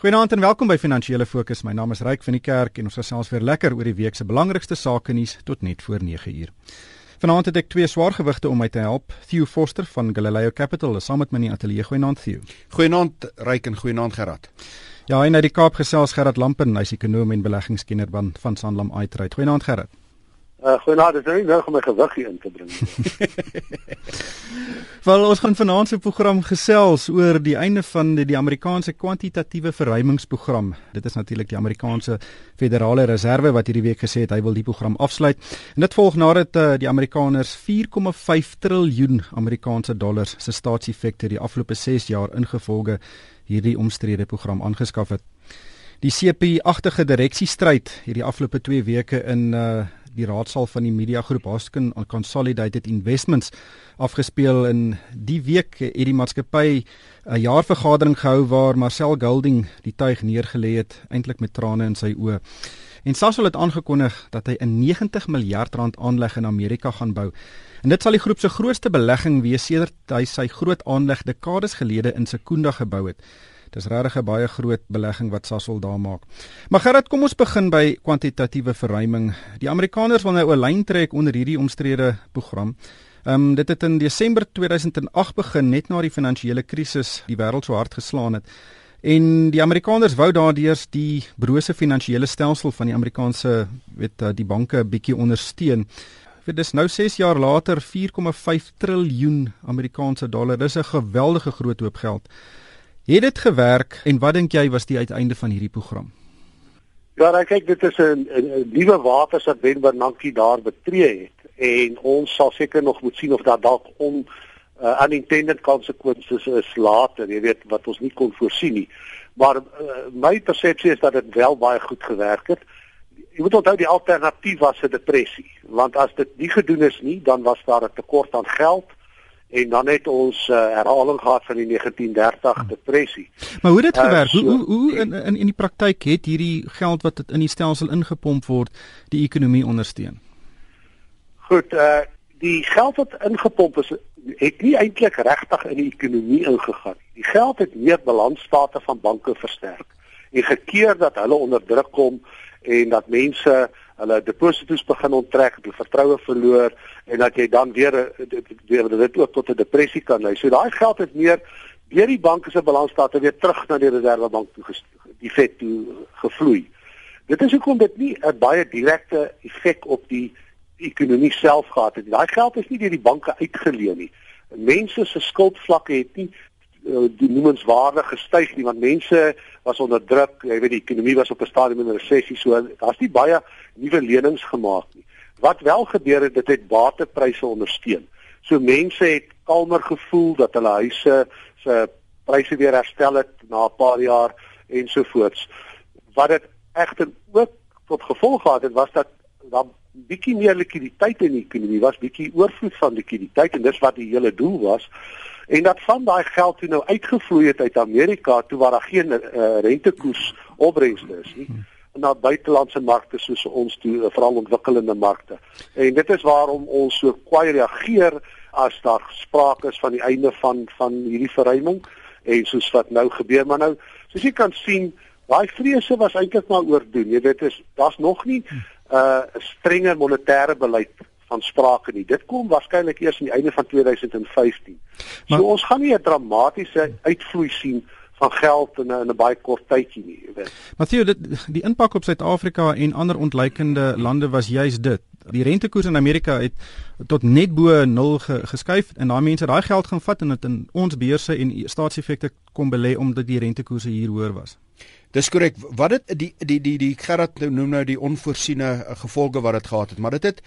Goeienaand en welkom by Finansiële Fokus. My naam is Ryk van die Kerk en ons gesels weer lekker oor die week se belangrikste sake nuus tot net voor 9uur. Vanaand het ek twee swaargewigte om my te help. Theo Forster van Galileo Capital is saam met my in die ateljee. Goeienaand Theo. Goeienaand Ryk en goeienaand Gerard. Ja, en uit die Kaap gesels Gerard Lampen, hy's ekonom en beleggingskenner van van Sanlam Aitrade. Goeienaand Gerard. Uh, Goeienaand, dis nou nie nodig om my gewig hier in te bring nie. Wel, ons gaan vanaand se program gesels oor die einde van die, die Amerikaanse kwantitatiewe verruimingsprogram. Dit is natuurlik die Amerikaanse Federale Reserve wat hierdie week gesê het hy wil die program afsluit. En dit volg nadat uh, die Amerikaners 4,5 triljoen Amerikaanse dollars se staatseffekte die afgelope 6 jaar ingevolge hierdie omstrede program aangeskaf het. Die CP-agtige direksiestryd hierdie afgelope 2 weke in uh die raadsaal van die media groep Haskin Consolidated Investments afgespeel in die week het die maatskappy 'n jaarvergadering gehou waar Marcel Golding die tuig neergelê het eintlik met trane in sy oë. En Sasol het aangekondig dat hy 'n 90 miljard rand aanleg in Amerika gaan bou. En dit sal die groep se grootste belegging wees sedert hy sy groot aanleg dekades gelede in Sekunda gebou het. Dis regtig 'n baie groot belegging wat Sasol daar maak. Maar Gerard, kom ons begin by kwantitatiewe verruiming. Die Amerikaners wil nou 'n lyn trek onder hierdie omstrede program. Ehm um, dit het in Desember 2008 begin net na die finansiële krisis die wêreld so hard geslaan het. En die Amerikaners wou daardeur die brose finansiële stelsel van die Amerikaanse weet eh, die banke bietjie ondersteun. Dit is nou 6 jaar later 4,5 triljoen Amerikaanse dollar. Dis 'n geweldige groot hoop geld. Het dit gewerk en wat dink jy was die uiteinde van hierdie program? Ja, ek kyk dit is 'n nuwe waters wat Ben Bernanke daar betree het en ons sal seker nog moet sien of daar dalk on uh, unintended consequences is later, jy weet wat ons nie kon voorsien nie. Maar uh, my persepsie is dat dit wel baie goed gewerk het. Jy moet onthou die alternatief was 'n depressie, want as dit nie gedoen is nie, dan was daar 'n tekort aan geld en dan het ons uh, herhaling gehad van die 1930 hm. depressie. Maar hoe het dit gewerk? Uh, so, hoe hoe in in in die praktyk het hierdie geld wat in die stelsel ingepomp word die ekonomie ondersteun? Goed, uh die geld wat ingepomp is het nie eintlik regtig in die ekonomie ingegaan nie. Die geld het meer balansstate van banke versterk en gekeer dat hulle onder druk kom en dat mense hulle deposito's begin onttrek, hulle vertroue verloor en dat jy dan weer weer dit ook tot 'n depressie kan lei. So daai geld het meer deur die banke se balansstate weer terug na die reservebank toe die Fed toe gevloei. Dit is hoekom dit nie 'n baie direkte effek op die ekonomie self gehad het. Daai geld is nie deur die banke uitgeleen nie. Mense se skuldvlakke het nie die noemenswaardig gestyg nie want mense was onder druk, jy weet die ekonomie was op 'n stadium in 'n resessie, so daar's nie baie nuwe lenings gemaak nie. Wat wel gebeur het, dit het batepryse ondersteun. So mense het kalmer gevoel dat hulle huise se pryse weer herstel het na 'n paar jaar ensovoorts. Wat dit egter ook tot gevolg gehad het, was dat daar bietjie meer likwiditeit in die ekonomie was, bietjie oorvloed van likwiditeit en dis wat die hele doel was en dat van daai geld toe nou uitgevloei het uit Amerika toe waar daar geen uh, rentekoers opbrengste is nie na buitelandse markte soos ons toe eh, veral ontwikkelende markte. En dit is waarom ons so kwai reageer as daar sprake is van die einde van van hierdie verruiming en soos wat nou gebeur maar nou soos jy kan sien daai vrese was eintlik maar oordoen. Jy weet is daar's nog nie 'n uh, strenger monetêre beleid van sprake nie. Dit kom waarskynlik eers aan die einde van 2015. Maar, so ons gaan nie 'n dramatiese uitvloei sien van geld in 'n in 'n baie kort tydjie nie, jy weet. Mattheu, dit die impak op Suid-Afrika en ander ontleikende lande was juis dit. Die rentekoers in Amerika het tot net bo 0 ge, geskuif en daai mense daai geld gaan vat en dit in ons beurse en staatseffekte kom belê omdat die rentekoerse hier hoër was. Dis korrek. Wat dit die die die die Gerard nou noem nou die onvoorsiene gevolge wat dit gehad het, maar dit het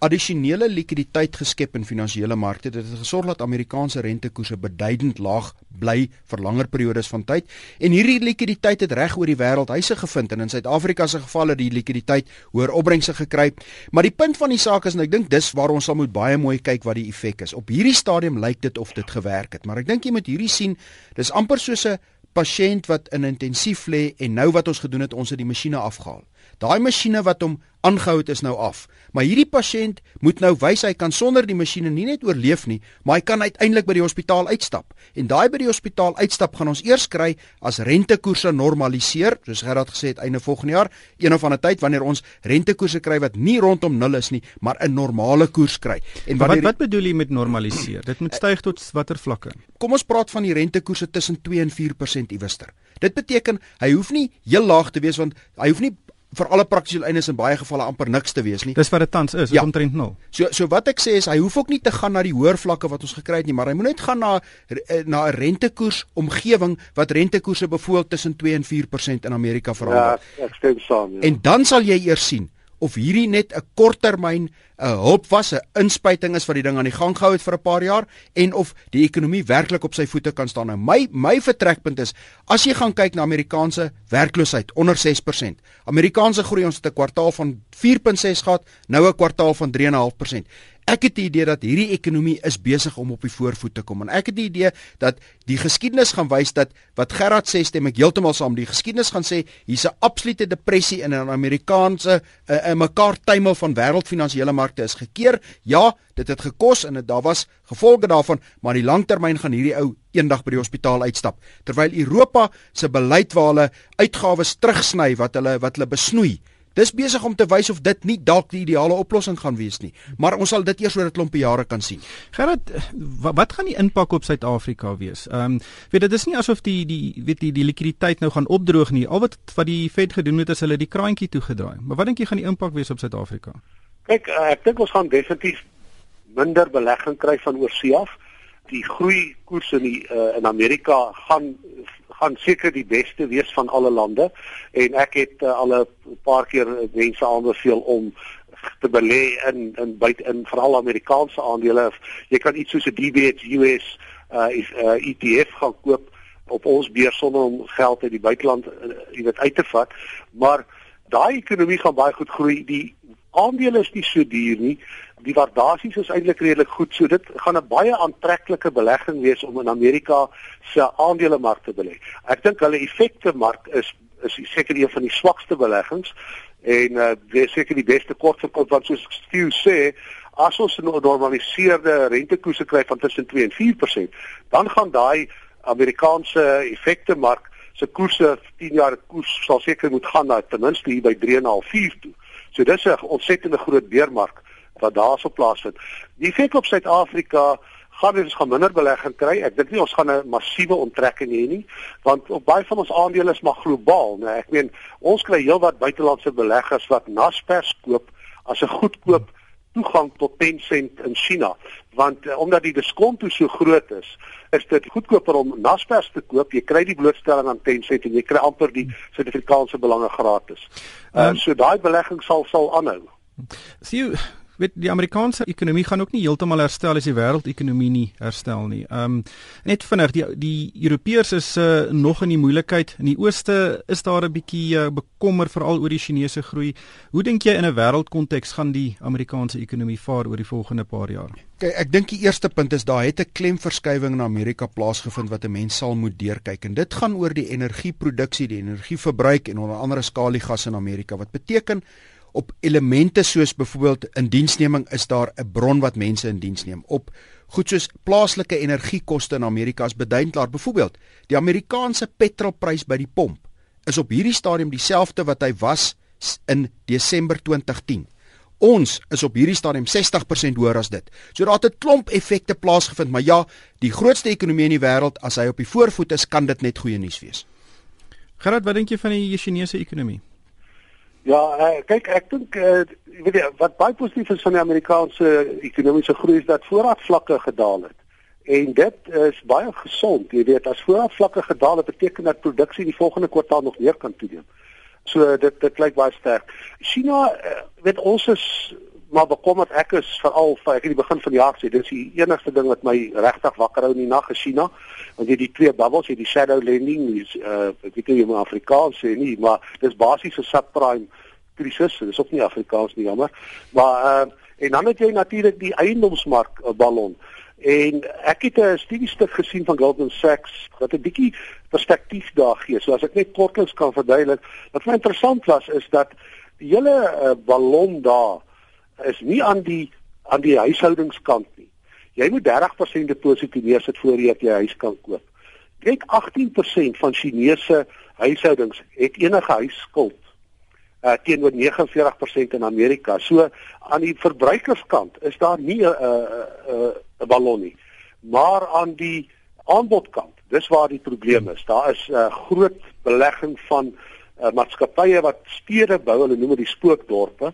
addisionele likwiditeit geskep in finansiële markte. Dit het gesorg dat Amerikaanse rentekoerse beduidend laag bly vir langer periodes van tyd. En hierdie likwiditeit het reg oor die wêreld huise gevind en in Suid-Afrika se geval het die likwiditeit hoër opbrengse gekry. Maar die punt van die saak is en ek dink dis waar ons sal moet baie mooi kyk wat die effek is. Op hierdie stadium lyk dit of dit gewerk het, maar ek dink jy moet hierdie sien, dis amper soos 'n pasiënt wat in intensief lê en nou wat ons gedoen het, ons het die masjiene afgehaal. Daai masjiene wat hom aangehou het is nou af. Maar hierdie pasiënt moet nou wys hy kan sonder die masjiene nie net oorleef nie, maar hy kan uiteindelik by die hospitaal uitstap. En daai by die hospitaal uitstap gaan ons eers kry as rentekoerse normaliseer, soos Gerard gesê het einde volgende jaar, een of ander tyd wanneer ons rentekoerse kry wat nie rondom 0 is nie, maar 'n normale koers kry. En wanneer wat wat bedoel jy met normaliseer? Dit moet styg tot watter vlakke? Kom ons praat van die rentekoerse tussen 2 en 4% iewester. Dit beteken hy hoef nie heel laag te wees want hy hoef nie vir alle praktiese eindes in baie gevalle amper niks te wees nie. Dis wat dit tans is, ja. omtrent 0. So so wat ek sê is hy hoef ook nie te gaan na die hoër vlakke wat ons gekry het nie, maar hy moet net gaan na eh, na 'n rentekoers omgewing wat rentekoerse bevoel tussen 2 en 4% in Amerika verander. Ja, ek stem saam. Ja. En dan sal jy eers sien of hierdie net 'n korttermyn 'n hulp was, 'n inspuiting is wat die ding aan die gang gehou het vir 'n paar jaar en of die ekonomie werklik op sy voete kan staan. Nou my my vertrekpunt is as jy gaan kyk na Amerikaanse werkloosheid onder 6%. Amerikaanse groei ons het 'n kwartaal van 4.6 gehad, nou 'n kwartaal van 3.5%. Ek het die idee dat hierdie ekonomie is besig om op die voorvoet te kom en ek het die idee dat die geskiedenis gaan wys dat wat Gerard sê stem ek heeltemal saam. Die geskiedenis gaan sê hier's 'n absolute depressie in 'n Amerikaanse uh, 'n mekaar tuimel van wêreldfinansiële markte is gekeer. Ja, dit het gekos en dit daar was gevolge daarvan, maar in die langtermyn gaan hierdie ou eendag by die hospitaal uitstap. Terwyl Europa se beleid waar hulle uitgawes terugsny wat hulle wat hulle besnoei Dis besig om te wys of dit nie dalk die ideale oplossing gaan wees nie, maar ons sal dit eers oor 'n klompie jare kan sien. Gerard, wat, wat gaan die impak op Suid-Afrika wees? Ehm, um, weet dit is nie asof die die weet die die likwiditeit nou gaan opdroog nie. Al wat wat die Fed gedoen het is hulle die kraantjie toegedraai. Maar wat dink jy gaan die impak wees op Suid-Afrika? Kyk, uh, ek dink ons gaan definitief minder belegging kry van oorsee af. Die groei koers in die uh, in Amerika gaan gaan seker die beste wees van alle lande en ek het uh, al 'n paar keer mense aanbeveel om te belê in in buite in veral Amerikaanse aandele. Jy kan iets soos 'n DBS US uh, is, uh ETF gaan koop op ons beurs sonder om geld uit die buiteland uh, jy weet uit te vat. Maar daai ekonomie gaan baie goed groei. Die aandele is nie so duur nie. Die waardasies is eintlik redelik goed. So dit gaan 'n baie aantreklike belegging wees om in Amerika se aandelemark te belê. Ek dink hulle effekte mark is is seker een van die swakste beleggings en uh dis seker die beste korttermyn wat soos Stu sê as ons 'n normaliseerde rentekoerse kry van tussen 2 en 4%, dan gaan daai Amerikaanse effekte mark se koerse 10 jaar koers sal seker moet gaan na ten minste hier by 3.5 4 toe. So dis 'n ontsettende groot beermark wat daarso plaasvind. Die effek op Suid-Afrika gaan ons gaan minder belegging kry. Ek dink nie ons gaan 'n massiewe onttrekking hê nie, want op baie van ons aandele is maar globaal, né? Ek meen, ons kry heelwat buitelandse beleggers wat Naspers koop as 'n goedkoop toegang tot Tencent in China, want uh, omdat die diskonto so groot is, is dit goedkoper om Naspers te koop. Jy kry die blootstelling aan Tencent en jy kry amper die Suid-Afrikaanse belange gratis. Uh, um, so daai belegging sal sal aanhou. Sien weet die Amerikaanse ekonomie gaan ook nie heeltemal herstel as die wêreldekonomie nie herstel nie. Ehm um, net vinnig die die Europeërs is uh, nog in die moeilikheid. In die ooste is daar 'n bietjie uh, bekommer veral oor die Chinese groei. Hoe dink jy in 'n wêreldkonteks gaan die Amerikaanse ekonomie vaar oor die volgende paar jaar? Kyk, ek dink die eerste punt is daar het 'n klemverskywing in Amerika plaasgevind wat 'n mens sal moet deurkyk en dit gaan oor die energieproduksie, die energieverbruik en onder andere skaliegas in Amerika wat beteken op elemente soos byvoorbeeld in diensneming is daar 'n bron wat mense in diens neem. Op goed soos plaaslike energiekoste in Amerika is beduidend byvoorbeeld die Amerikaanse petrolprys by die pomp is op hierdie stadium dieselfde wat hy was in Desember 2010 ons is op hierdie stadium 60% hoër as dit. So daar het 'n klomp effekte plaasgevind maar ja die grootste ekonomie in die wêreld as hy op die voorvoet is kan dit net goeie nuus wees. Gerard wat dink jy van die Chinese ekonomie Ja, uh, kyk ek dink uh, weet jy wat baie positief is van die Amerikaanse ekonomiese groei is dat voorraadvlakke gedaal het. En dit is baie gesond, jy weet, as voorraadvlakke gedaal het beteken dat produksie die volgende kwartaal nog meer kan toeneem. So dit dit klink baie sterk. China, uh, weet ons is maar bekommerd ek is veral vir ek het die begin van die jaar gesê dis die enigste ding wat my regtig wakker hou in die nag is China. Want jy die twee bubbles jy die shadow lending is uh ek weet nie hoe om Afrikaans sê nie maar dis basies 'n subprime krisis dis ook nie Afrikaans nie jammer. Maar uh en dan het jy natuurlik die eiendomsmark uh, ballon. En ek het 'n studiestuk gesien van Goldman Sachs wat 'n bietjie perspektief daar gee. So as ek net kortliks kan verduidelik wat my interessant was is dat die hele uh, ballon daar is nie aan die aan die huishoudingskant nie. Jy moet 30% deposito neersit voor jy jy huis kan koop. Kyk 18% van Chinese huishoudings het enige huisskuld uh, teenoor 49% in Amerika. So aan die verbruikerskant is daar nie 'n uh, 'n uh, uh, ballon nie. Maar aan die aanbodkant, dis waar die probleem is. Daar is 'n uh, groot belegging van uh, maatskappye wat stede bou, hulle noem dit spookdorpe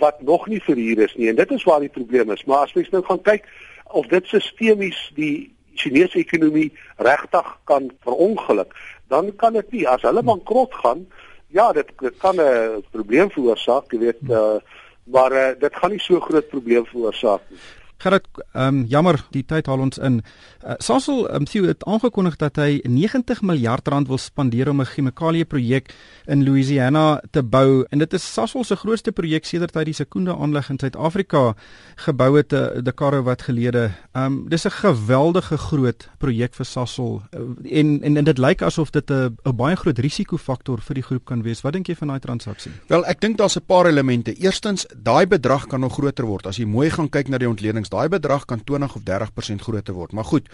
wat nog nie verhuur is nie en dit is waar die probleem is. Maar as mens nou gaan kyk of dit sistemies die Chinese ekonomie regtig kan verongeluk, dan kan dit nie as hulle bankrot gaan, ja, dit, dit kan 'n probleem veroorsaak, jy weet, uh, maar uh, dit gaan nie so groot probleem veroorsaak nie. Gerard, ehm um, jammer, die tyd haal ons in. Uh, Sasol um, Theo het aangekondig dat hy 90 miljard rand wil spandeer om 'n chemikalie projek in Louisiana te bou en dit is Sasol se grootste projek sedert hy die Sekunda aanleg in Suid-Afrika gebou het 'n uh, dekade wat gelede. Ehm um, dis 'n geweldige groot projek vir Sasol uh, en, en en dit lyk asof dit 'n baie groot risikofaktor vir die groep kan wees. Wat dink jy van daai transaksie? Wel, ek dink daar's 'n paar elemente. Eerstens, daai bedrag kan nog groter word as jy mooi gaan kyk na die ontledings daai bedrag kan 20 of 30% groter word. Maar goed,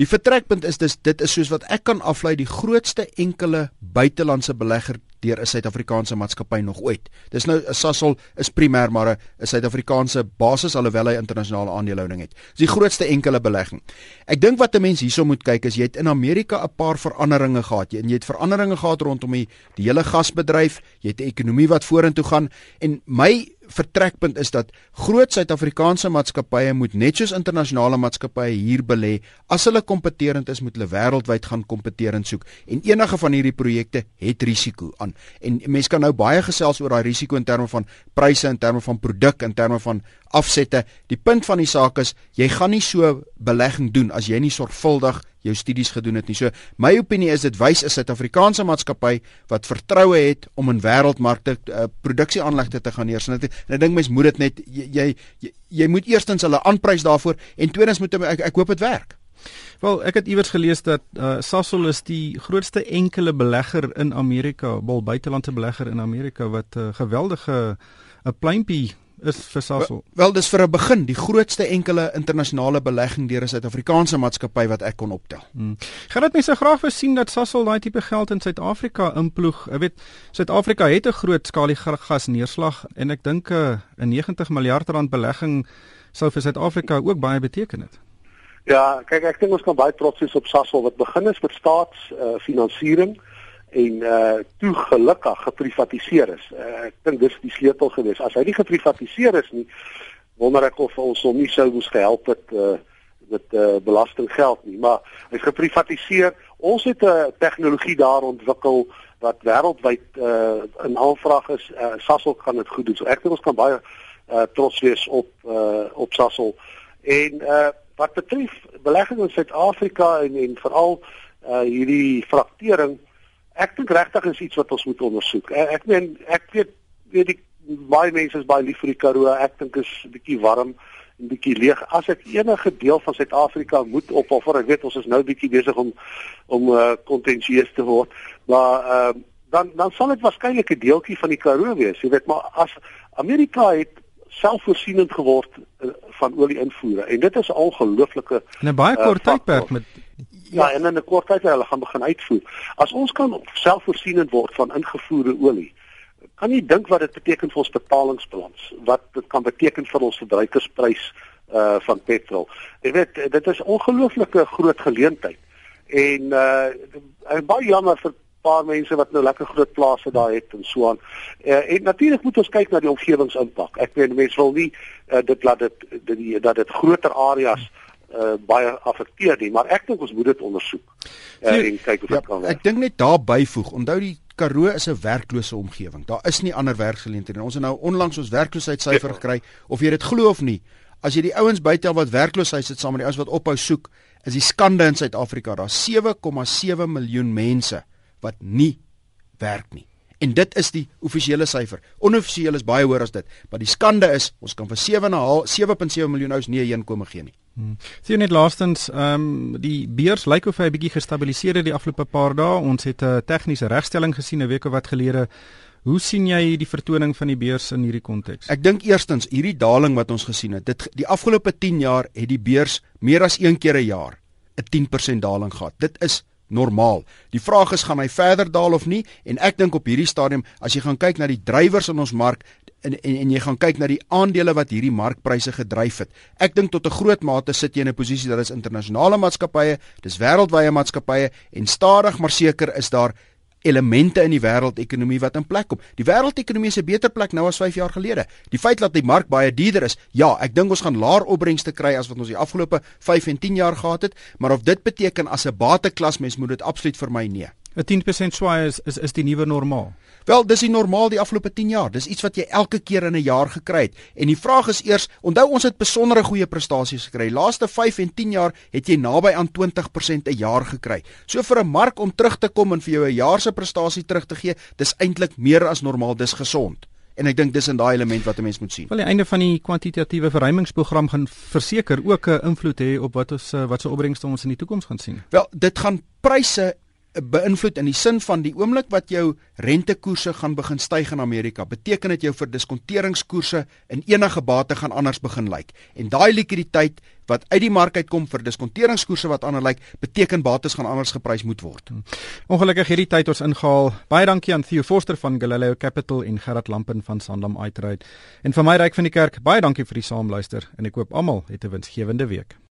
die vertrekpunt is dis dit is soos wat ek kan aflei die grootste enkele buitelandse belegger deur 'n Suid-Afrikaanse maatskappy nog ooit. Dis nou Sasol is primêr maar 'n Suid-Afrikaanse basis alhoewel hy internasionale aandelehouding het. Dis die grootste enkele belegging. Ek dink wat 'n mens hierso moet kyk is jy het in Amerika 'n paar veranderinge gehad. Jy en jy het veranderinge gehad rondom die, die hele gasbedryf, jy het 'n ekonomie wat vorentoe gaan en my vertrekpunt is dat groot Suid-Afrikaanse maatskappye moet net soos internasionale maatskappye hier belê. As hulle kompeterend is moet hulle wêreldwyd gaan kompeterend soek en enige van hierdie projekte het risiko aan. En mense kan nou baie gesels oor daai risiko in terme van pryse in terme van produk in terme van afsette. Die punt van die saak is jy gaan nie so belegging doen as jy nie sorgvuldig jou studies gedoen het nie. So my opinie is dit wys 'n Suid-Afrikaanse maatskappy wat vertroue het om in wêreldmarkte uh, produksieaanlegte te gaan neersit. En ek dink mense moet dit net jy, jy jy moet eerstens hulle aanprys daarvoor en tweedens moet ek ek hoop dit werk. Wel, ek het iewers gelees dat uh, Sasol is die grootste enkele belegger in Amerika, bol buitelandse belegger in Amerika wat 'n uh, geweldige 'n pleintjie is vir Sasol. Wel, wel dis vir 'n begin die grootste enkele internasionale belegging deur 'n Suid-Afrikaanse maatskappy wat ek kon optel. Hmm. Gaan dit mense graag wil sien dat Sasol daai tipe geld in Suid-Afrika inploeg. Ek weet Suid-Afrika het 'n groot skalie gas neerslag en ek dink eh, 'n 90 miljard rand belegging sou vir Suid-Afrika ook baie beteken het. Ja, kyk ek dink ons kan baie trots wees op Sasol wat begin is met staatsfinansiering. Uh, en uh toe gelukkig geprivatiseer is. Uh, ek dink dis die sleutel gewees. As hy nie geprivatiseer is nie, wonder ek of ons hom nie sou moes gehelp het uh met uh belastinggeld nie, maar hy's geprivatiseer. Ons het 'n uh, tegnologie daar ontwikkel wat wêreldwyd uh in aanvraag is. Uh, Sasol kan dit goed doen. So ek dink ons kan baie uh trots wees op uh op Sasol. En uh wat betref belegging in Suid-Afrika en en veral uh hierdie fraktering ek dink regtig is iets wat ons moet ondersoek. Ek, ek meen ek weet weet die baie mense is baie lief vir die Karoo. Ek dink is 'n bietjie warm en bietjie leeg. As ek enige deel van Suid-Afrika moet opoffer, ek weet ons is nou bietjie besig om om uh, kontensieus te word, maar uh, dan dan sal dit waarskynlik 'n deeltjie van die Karoo wees. Jy weet, maar as Amerika het selfvoorsienend geword uh, van olie invoere en dit is 'n ongelooflike 'n baie kort uh, tydperk met Ja, en in 'n kort tyd hulle gaan begin uitvoer. As ons kan selfvoorsienend word van ingevoerde olie, kan jy dink wat dit beteken vir ons betalingsbalans, wat dit kan beteken vir ons verbruikersprys uh van petrol. Jy weet, dit is ongelooflike groot geleentheid. En uh ek baie jammer vir paar mense wat nou lekker groot plase daar het en so aan. Uh, en natuurlik moet ons kyk na die omgewingsimpak. Ek weet mense wil nie uh, dit laat dit dat dit groter areas hmm uh, baie affekteer nie, maar ek dink ons moet dit ondersoek uh, en kyk of dit ja, kan werk. Ek dink net daar byvoeg. Onthou die Karoo is 'n werklose omgewing. Daar is nie ander werksgeleenthede nie. Ons het nou onlangs ons werkloosheidsyfer ja. gekry of jy dit glo of nie. As jy die ouens buite wat werkloosheid sit saam met die ouens wat ophou soek, is die skande in Suid-Afrika. Daar's 7,7 miljoen mense wat nie werk nie. En dit is die offisiële syfer. Onoffisieel is baie hoër as dit, maar die skande is ons kan vir 7,5 7.7 miljoen ouens nie 'n inkomste gee nie. Hmm. Sien net laastens, ehm um, die beurs lyk of hy 'n bietjie gestabiliseer het die afgelope paar dae. Ons het 'n tegniese regstelling gesien 'n week of wat gelede Hoe sien jy die vertoning van die beurs in hierdie konteks? Ek dink eerstens hierdie daling wat ons gesien het, dit die afgelope 10 jaar het die beurs meer as een keer 'n jaar 'n 10% daling gehad. Dit is normaal. Die vraag is gaan hy verder daal of nie en ek dink op hierdie stadium as jy gaan kyk na die drywers in ons mark en, en en jy gaan kyk na die aandele wat hierdie markpryse gedryf het. Ek dink tot 'n groot mate sit jy in 'n posisie dat dit internasionale maatskappye, dis wêreldwye maatskappye en stadig maar seker is daar elemente in die wêreldekonomie wat in plek kom. Die wêreldekonomie is 'n beter plek nou as 5 jaar gelede. Die feit dat die mark baie duurder is, ja, ek dink ons gaan laer opbrengste kry as wat ons die afgelope 5 en 10 jaar gehad het, maar of dit beteken as 'n bateklas mens moet dit absoluut vir my nee. 'n 10% swaai is, is is die nuwe normaal. Wel, dis die normaal die afgelope 10 jaar. Dis iets wat jy elke keer in 'n jaar gekry het. En die vraag is eers, onthou ons het besondere goeie prestasies gekry. Laaste 5 en 10 jaar het jy naby aan 20% 'n jaar gekry. So vir 'n mark om terug te kom en vir jou 'n jaar se prestasie terug te gee, dis eintlik meer as normaal, dis gesond. En ek dink dis in daai element wat 'n mens moet sien. Wel, die einde van die kwantitatiewe verruimingsprogram gaan verseker ook 'n invloed hê op wat ons wat se opbrengste ons in die toekoms gaan sien. Wel, dit gaan pryse beïnvloed in die sin van die oomblik wat jou rentekoerse gaan begin styg in Amerika, beteken dit jou verdiskonteringskoerse in enige bate gaan anders begin lyk. En daai likwiditeit wat uit die mark uitkom vir diskonteringskoerse wat anders lyk, beteken bates gaan anders geprys moet word. Hmm. Ongelukkig hierdie tyd ons ingehaal. Baie dankie aan Theo Forster van Galileo Capital en Gerard Lampen van Sandam Uitride. En vir my ryk van die kerk, baie dankie vir die saamluister en ek hoop almal het 'n winsgewende week.